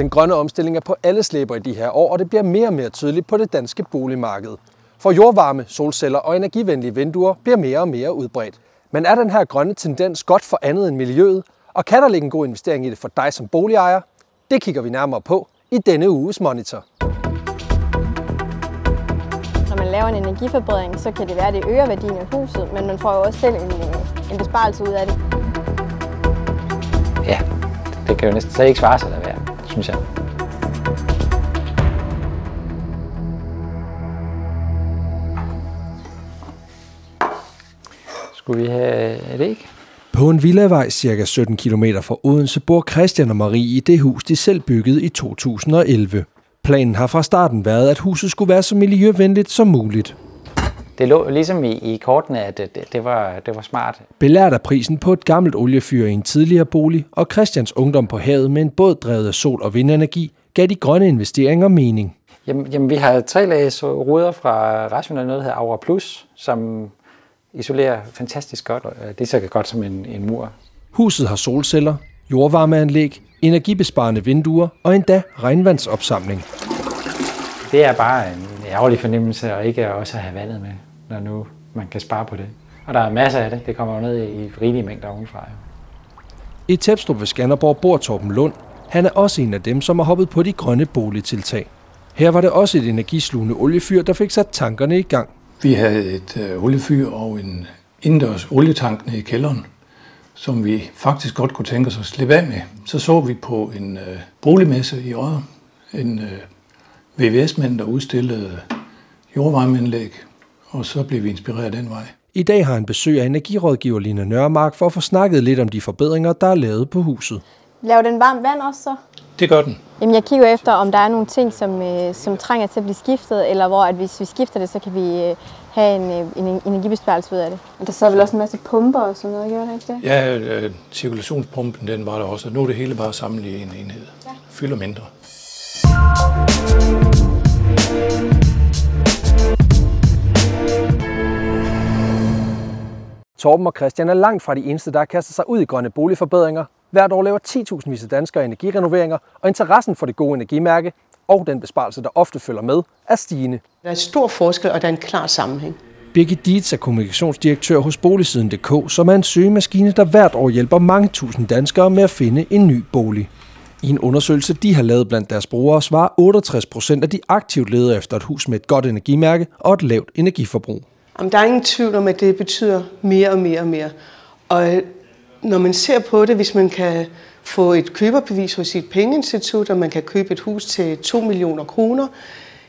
Den grønne omstilling er på alle slæber i de her år, og det bliver mere og mere tydeligt på det danske boligmarked. For jordvarme, solceller og energivenlige vinduer bliver mere og mere udbredt. Men er den her grønne tendens godt for andet end miljøet, og kan der ligge en god investering i det for dig som boligejer? Det kigger vi nærmere på i denne uges Monitor. Når man laver en energiforbedring, så kan det være, at det øger værdien af huset, men man får jo også selv en, en besparelse ud af det. Ja, det kan jo næsten slet ikke svare sig synes jeg. Skulle vi have et æg? På en villavej cirka 17 km fra Odense bor Christian og Marie i det hus, de selv byggede i 2011. Planen har fra starten været, at huset skulle være så miljøvenligt som muligt. Det lå ligesom i, i kortene, at det, det, var, det var smart. Belært af prisen på et gammelt oliefyr i en tidligere bolig, og Christians ungdom på havet med en båd drevet af sol- og vindenergi, gav de grønne investeringer mening. Jamen, jamen vi har tre lag ruder fra Rational, noget der hedder Aura Plus, som isolerer fantastisk godt. Det er så godt som en, en mur. Huset har solceller, jordvarmeanlæg, energibesparende vinduer og endda regnvandsopsamling. Det er bare en ærgerlig fornemmelse at ikke også have vandet med, når nu man kan spare på det. Og der er masser af det. Det kommer jo ned i rigelige mængder ovenfra. I Tæpstrup ved Skanderborg bor Torben Lund. Han er også en af dem, som har hoppet på de grønne boligtiltag. Her var det også et energislugende oliefyr, der fik sat tankerne i gang. Vi havde et øh, oliefyr og en indendørs olietank nede i kælderen, som vi faktisk godt kunne tænke os at slippe af med. Så så vi på en øh, boligmesse i Odder, en øh, VVS-mand, der udstillede jordvarmeanlæg, og så blev vi inspireret den vej. I dag har han besøg af energirådgiver Line Nørmark for at få snakket lidt om de forbedringer, der er lavet på huset. Laver den varmt vand også så? Det gør den. Jamen, jeg kigger efter, om der er nogle ting, som, øh, som trænger til at blive skiftet, eller hvor at hvis vi skifter det, så kan vi øh, have en, øh, en energibesparelse ud af det. Men der så vel også en masse pumper og sådan noget, gjorde det ikke det? Ja, øh, cirkulationspumpen den var der også, og nu er det hele bare samlet i en enhed. Ja. Fylder mindre. Torben og Christian er langt fra de eneste, der har kastet sig ud i grønne boligforbedringer. Hvert år laver 10.000 vis af danskere energirenoveringer, og interessen for det gode energimærke og den besparelse, der ofte følger med, er stigende. Der er stor forskel, og der er en klar sammenhæng. Birgit Dietz er kommunikationsdirektør hos Boligsiden.dk, som er en søgemaskine, der hvert år hjælper mange tusind danskere med at finde en ny bolig. I en undersøgelse, de har lavet blandt deres brugere, svarer 68 procent, at de aktivt leder efter et hus med et godt energimærke og et lavt energiforbrug. Om der er ingen tvivl om, at det betyder mere og mere og mere. Og øh, når man ser på det, hvis man kan få et køberbevis hos sit pengeinstitut, og man kan købe et hus til 2 millioner kroner,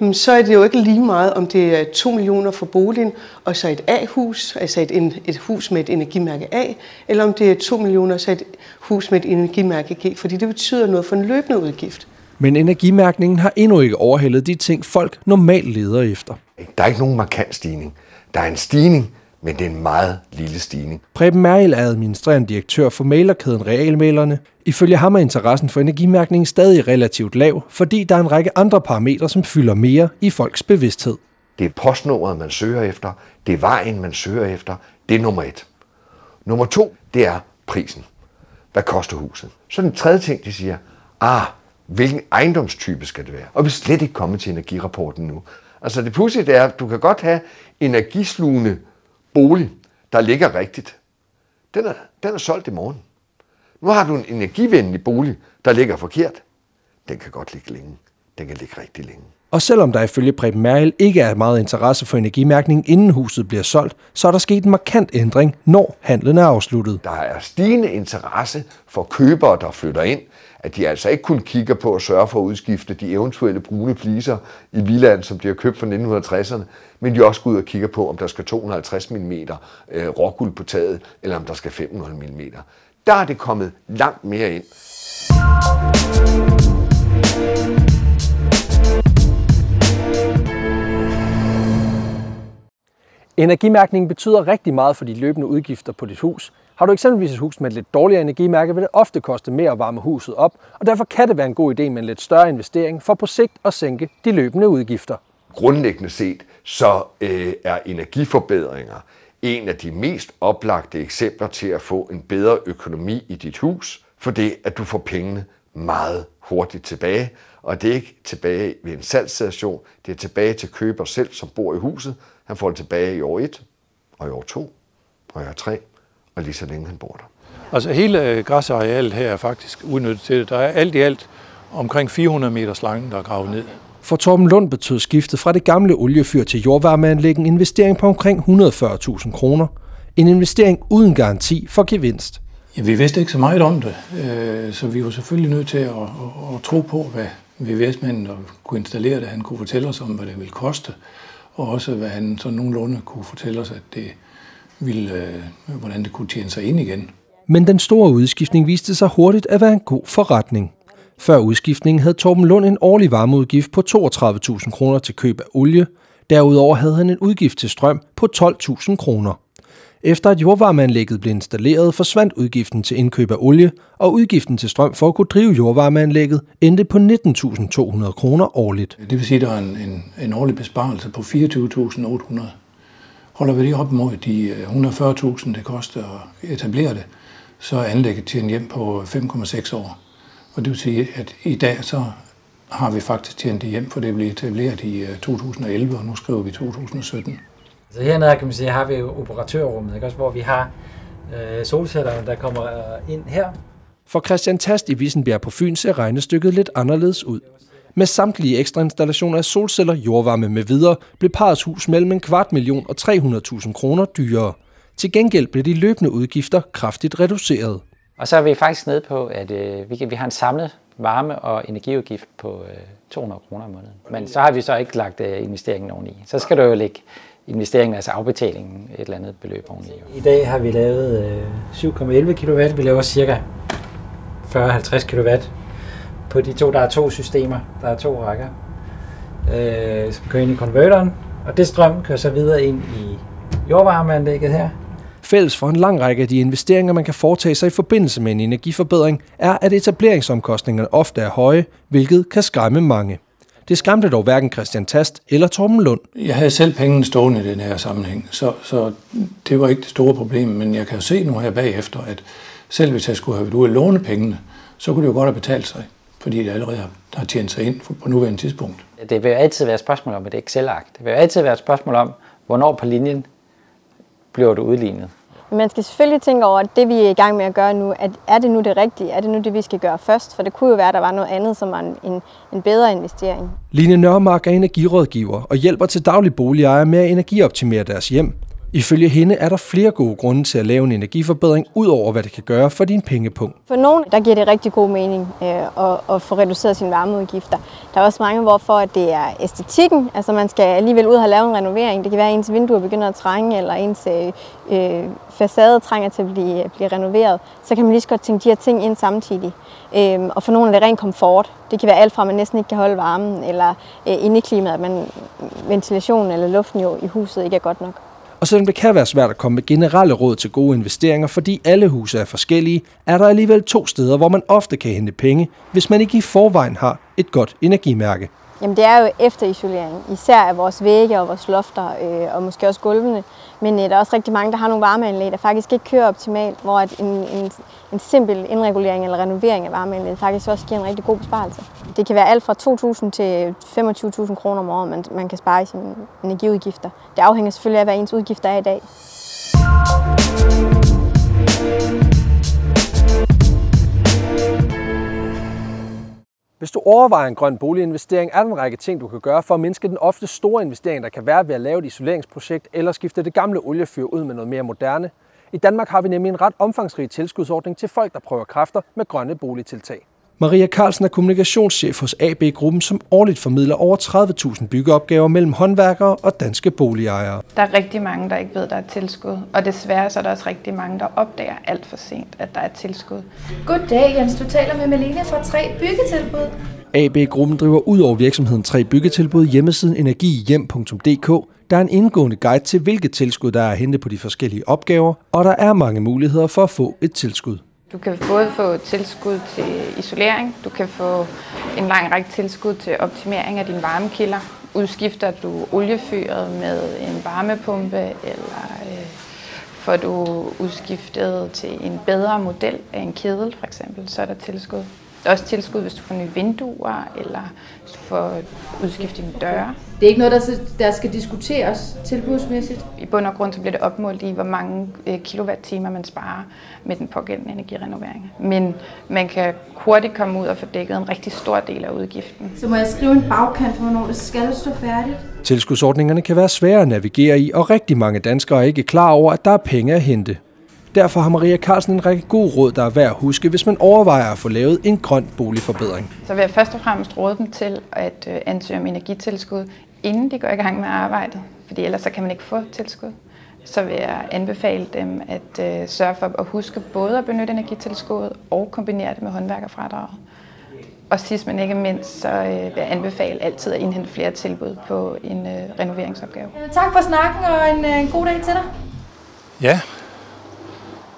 jamen så er det jo ikke lige meget, om det er 2 millioner for boligen, og så et A-hus, altså et, et hus med et energimærke A, eller om det er 2 millioner, så et hus med et energimærke G, fordi det betyder noget for en løbende udgift. Men energimærkningen har endnu ikke overhældet de ting, folk normalt leder efter. Der er ikke nogen markant stigning. Der er en stigning, men det er en meget lille stigning. Preben Meril er administrerende direktør for mailerkæden Realmailerne. Ifølge ham er interessen for energimærkning stadig relativt lav, fordi der er en række andre parametre, som fylder mere i folks bevidsthed. Det er postnummeret, man søger efter. Det er vejen, man søger efter. Det er nummer et. Nummer to, det er prisen. Hvad koster huset? Så den tredje ting, de siger, ah, hvilken ejendomstype skal det være? Og vi er slet ikke kommet til energirapporten nu. Altså det pudsige er, at du kan godt have energislugende bolig, der ligger rigtigt. Den er, den er solgt i morgen. Nu har du en energivenlig bolig, der ligger forkert. Den kan godt ligge længe. Den kan ligge rigtig længe. Og selvom der ifølge Preben Merkel ikke er meget interesse for energimærkning, inden huset bliver solgt, så er der sket en markant ændring, når handlen er afsluttet. Der er stigende interesse for købere, der flytter ind, at de altså ikke kun kigger på at sørge for at udskifte de eventuelle brune fliser i villaen, som de har købt fra 1960'erne, men de også går ud og kigger på, om der skal 250 mm øh, råguld på taget, eller om der skal 500 mm. Der er det kommet langt mere ind. Energimærkningen betyder rigtig meget for de løbende udgifter på dit hus. Har du eksempelvis et hus med et lidt dårligere energimærke, vil det ofte koste mere at varme huset op, og derfor kan det være en god idé med en lidt større investering for på sigt at sænke de løbende udgifter. Grundlæggende set, så øh, er energiforbedringer en af de mest oplagte eksempler til at få en bedre økonomi i dit hus, for det at du får pengene meget hurtigt tilbage, og det er ikke tilbage ved en salgsstation, det er tilbage til køber selv, som bor i huset. Han får det tilbage i år 1, og i år 2, og i år 3, og lige så længe han bor der. Altså hele græsarealet her er faktisk udnyttet til det. Der er alt i alt omkring 400 meter slange, der er gravet ned. For Torben Lund betød skiftet fra det gamle oliefyr til jordvarmeanlæg en investering på omkring 140.000 kroner. En investering uden garanti for gevinst. Ja, vi vidste ikke så meget om det, øh, så vi var selvfølgelig nødt til at, at, at tro på, hvad VVS-manden kunne installere det. Han kunne fortælle os om, hvad det ville koste, og også hvad han så nogenlunde kunne fortælle os, at det ville, øh, hvordan det kunne tjene sig ind igen. Men den store udskiftning viste sig hurtigt at være en god forretning. Før udskiftningen havde Torben Lund en årlig varmeudgift på 32.000 kroner til køb af olie. Derudover havde han en udgift til strøm på 12.000 kroner. Efter at jordvarmeanlægget blev installeret, forsvandt udgiften til indkøb af olie, og udgiften til strøm for at kunne drive jordvarmeanlægget endte på 19.200 kroner årligt. Det vil sige, at der er en, en, en årlig besparelse på 24.800. Holder vi det op mod de øh, 140.000, det koster at etablere det, så er anlægget tjent hjem på 5,6 år. Og det vil sige, at i dag så har vi faktisk tjent det hjem, for det blev etableret i øh, 2011, og nu skriver vi 2017. Så hernede kan man sige, har vi jo operatørrummet, ikke? Også, hvor vi har øh, solcellerne, der kommer ind her. For Christian Tast i Vissenbjerg på Fyn ser regnestykket lidt anderledes ud. Med samtlige ekstra installationer af solceller, jordvarme med videre, blev parets hus mellem en kvart million og 300.000 kroner dyrere. Til gengæld blev de løbende udgifter kraftigt reduceret. Og så er vi faktisk nede på, at øh, vi, kan, vi har en samlet varme- og energiudgift på øh, 200 kroner om måneden. Men så har vi så ikke lagt øh, investeringen oveni. Så skal du jo lægge investeringen, altså afbetalingen, et eller andet beløb oveni. I dag har vi lavet øh, 7,11 kW. Vi laver cirka 40-50 kW på de to. Der er to systemer. Der er to rækker, øh, som kører ind i konverteren. Og det strøm kører så videre ind i jordvarmeanlægget her. Fælles for en lang række af de investeringer, man kan foretage sig i forbindelse med en energiforbedring, er, at etableringsomkostningerne ofte er høje, hvilket kan skræmme mange. Det skræmte dog hverken Christian Tast eller Torben Lund. Jeg havde selv pengene stående i den her sammenhæng, så, så det var ikke det store problem, men jeg kan jo se nu her bagefter, at selv hvis jeg skulle have været ude at låne pengene, så kunne det jo godt have betalt sig, fordi det allerede har tjent sig ind på nuværende tidspunkt. Det vil jo altid være et spørgsmål om et Excel-ark. Det vil jo altid være et spørgsmål om, hvornår på linjen bliver det udlignet. Men man skal selvfølgelig tænke over, at det vi er i gang med at gøre nu, at er det nu det rigtige? Er det nu det, vi skal gøre først? For det kunne jo være, at der var noget andet, som var en, en, en bedre investering. Line Nørmark er energirådgiver og hjælper til daglig boligejere med at energioptimere deres hjem. Ifølge hende er der flere gode grunde til at lave en energiforbedring, ud over hvad det kan gøre for din pengepunkt. For nogen, der giver det rigtig god mening øh, at, at få reduceret sine varmeudgifter. Der er også mange, hvorfor at det er æstetikken. Altså man skal alligevel ud og have lavet en renovering. Det kan være, at ens vinduer begynder at trænge, eller ens øh, øh facade trænger til at blive, blive renoveret. Så kan man lige så godt tænke de her ting ind samtidig. Øh, og for nogle er det ren komfort. Det kan være alt fra, at man næsten ikke kan holde varmen, eller øh, indeklimaet, at man, ventilationen eller luften jo i huset ikke er godt nok. Og selvom det kan være svært at komme med generelle råd til gode investeringer, fordi alle huse er forskellige, er der alligevel to steder, hvor man ofte kan hente penge, hvis man ikke i forvejen har et godt energimærke. Jamen det er jo efterisolering, især af vores vægge og vores lofter, øh, og måske også gulvene. Men øh, der er også rigtig mange, der har nogle varmeanlæg, der faktisk ikke kører optimalt, hvor at en, en, en simpel indregulering eller renovering af varmeanlæg faktisk også giver en rigtig god besparelse. Det kan være alt fra 2.000 til 25.000 kroner om året, man, man kan spare i sine energiudgifter. Det afhænger selvfølgelig af, hvad ens udgifter er i dag. Hvis du overvejer en grøn boliginvestering, er der en række ting, du kan gøre for at mindske den ofte store investering, der kan være ved at lave et isoleringsprojekt eller skifte det gamle oliefyr ud med noget mere moderne. I Danmark har vi nemlig en ret omfangsrig tilskudsordning til folk, der prøver kræfter med grønne boligtiltag. Maria Carlsen er kommunikationschef hos AB-gruppen, som årligt formidler over 30.000 byggeopgaver mellem håndværkere og danske boligejere. Der er rigtig mange, der ikke ved, at der er tilskud, og desværre så er der også rigtig mange, der opdager alt for sent, at der er tilskud. Goddag Jens, du taler med Malene fra 3 Byggetilbud. AB-gruppen driver ud over virksomheden 3 Byggetilbud hjemmesiden energihjem.dk, der er en indgående guide til, hvilke tilskud der er at hente på de forskellige opgaver, og der er mange muligheder for at få et tilskud. Du kan både få tilskud til isolering, du kan få en lang række tilskud til optimering af dine varmekilder. Udskifter du oliefyret med en varmepumpe, eller øh, får du udskiftet til en bedre model af en kedel for eksempel, så er der tilskud. Der er også tilskud, hvis du får nye vinduer, eller hvis du får udskiftet dine døre. Det er ikke noget, der, der skal diskuteres tilbudsmæssigt. I bund og grund så bliver det opmålt i, hvor mange øh, kilowatt-timer man sparer med den pågældende energirenovering. Men man kan hurtigt komme ud og få dækket en rigtig stor del af udgiften. Så må jeg skrive en bagkant for, hvornår det skal stå færdigt? Tilskudsordningerne kan være svære at navigere i, og rigtig mange danskere er ikke klar over, at der er penge at hente. Derfor har Maria Carlsen en række gode råd, der er værd at huske, hvis man overvejer at få lavet en grøn boligforbedring. Så vil jeg først og fremmest råde dem til at øh, ansøge om energitilskud, inden de går i gang med arbejdet, fordi ellers så kan man ikke få tilskud. Så vil jeg anbefale dem at øh, sørge for at huske både at benytte energitilskuddet og kombinere det med håndværkerfradraget. Og sidst men ikke mindst, så øh, vil jeg anbefale altid at indhente flere tilbud på en renoveringsopgave. Tak for snakken og en, en god dag til dig. Ja,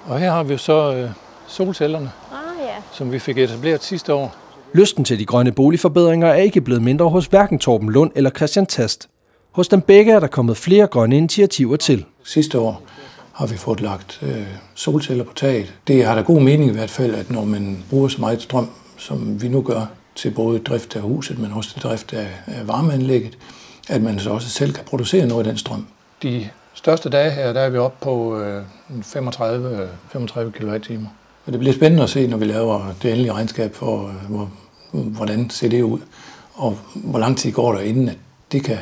og her har vi jo så øh, solcellerne, Ah, ja. som vi fik etableret sidste år. Lysten til de grønne boligforbedringer er ikke blevet mindre hos hverken Torben Lund eller Christian Tast. Hos dem begge er der kommet flere grønne initiativer til. Sidste år har vi fået lagt øh, solceller på taget. Det har da god mening i hvert fald, at når man bruger så meget strøm, som vi nu gør, til både drift af huset, men også til drift af, af varmeanlægget, at man så også selv kan producere noget af den strøm. De største dage her, der er vi oppe på øh, 35, 35 kWh. Og det bliver spændende at se, når vi laver det endelige regnskab for, øh, hvor, hvordan ser det ud, og hvor lang tid går der, inden at det kan,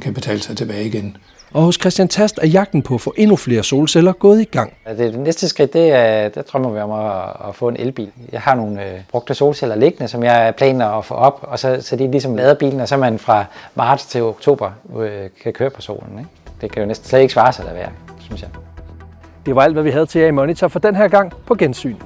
kan betale sig tilbage igen. Og hos Christian Tast er jagten på at få endnu flere solceller gået i gang. Det næste skridt, det er, der drømmer vi om at, at få en elbil. Jeg har nogle øh, brugte solceller liggende, som jeg planer at få op, og så, så de ligesom lader bilen, og så man fra marts til oktober øh, kan køre på solen. Ikke? Det kan jo næsten slet ikke svare sig at være, synes jeg. Det var alt, hvad vi havde til jer i Monitor for den her gang på gensyn.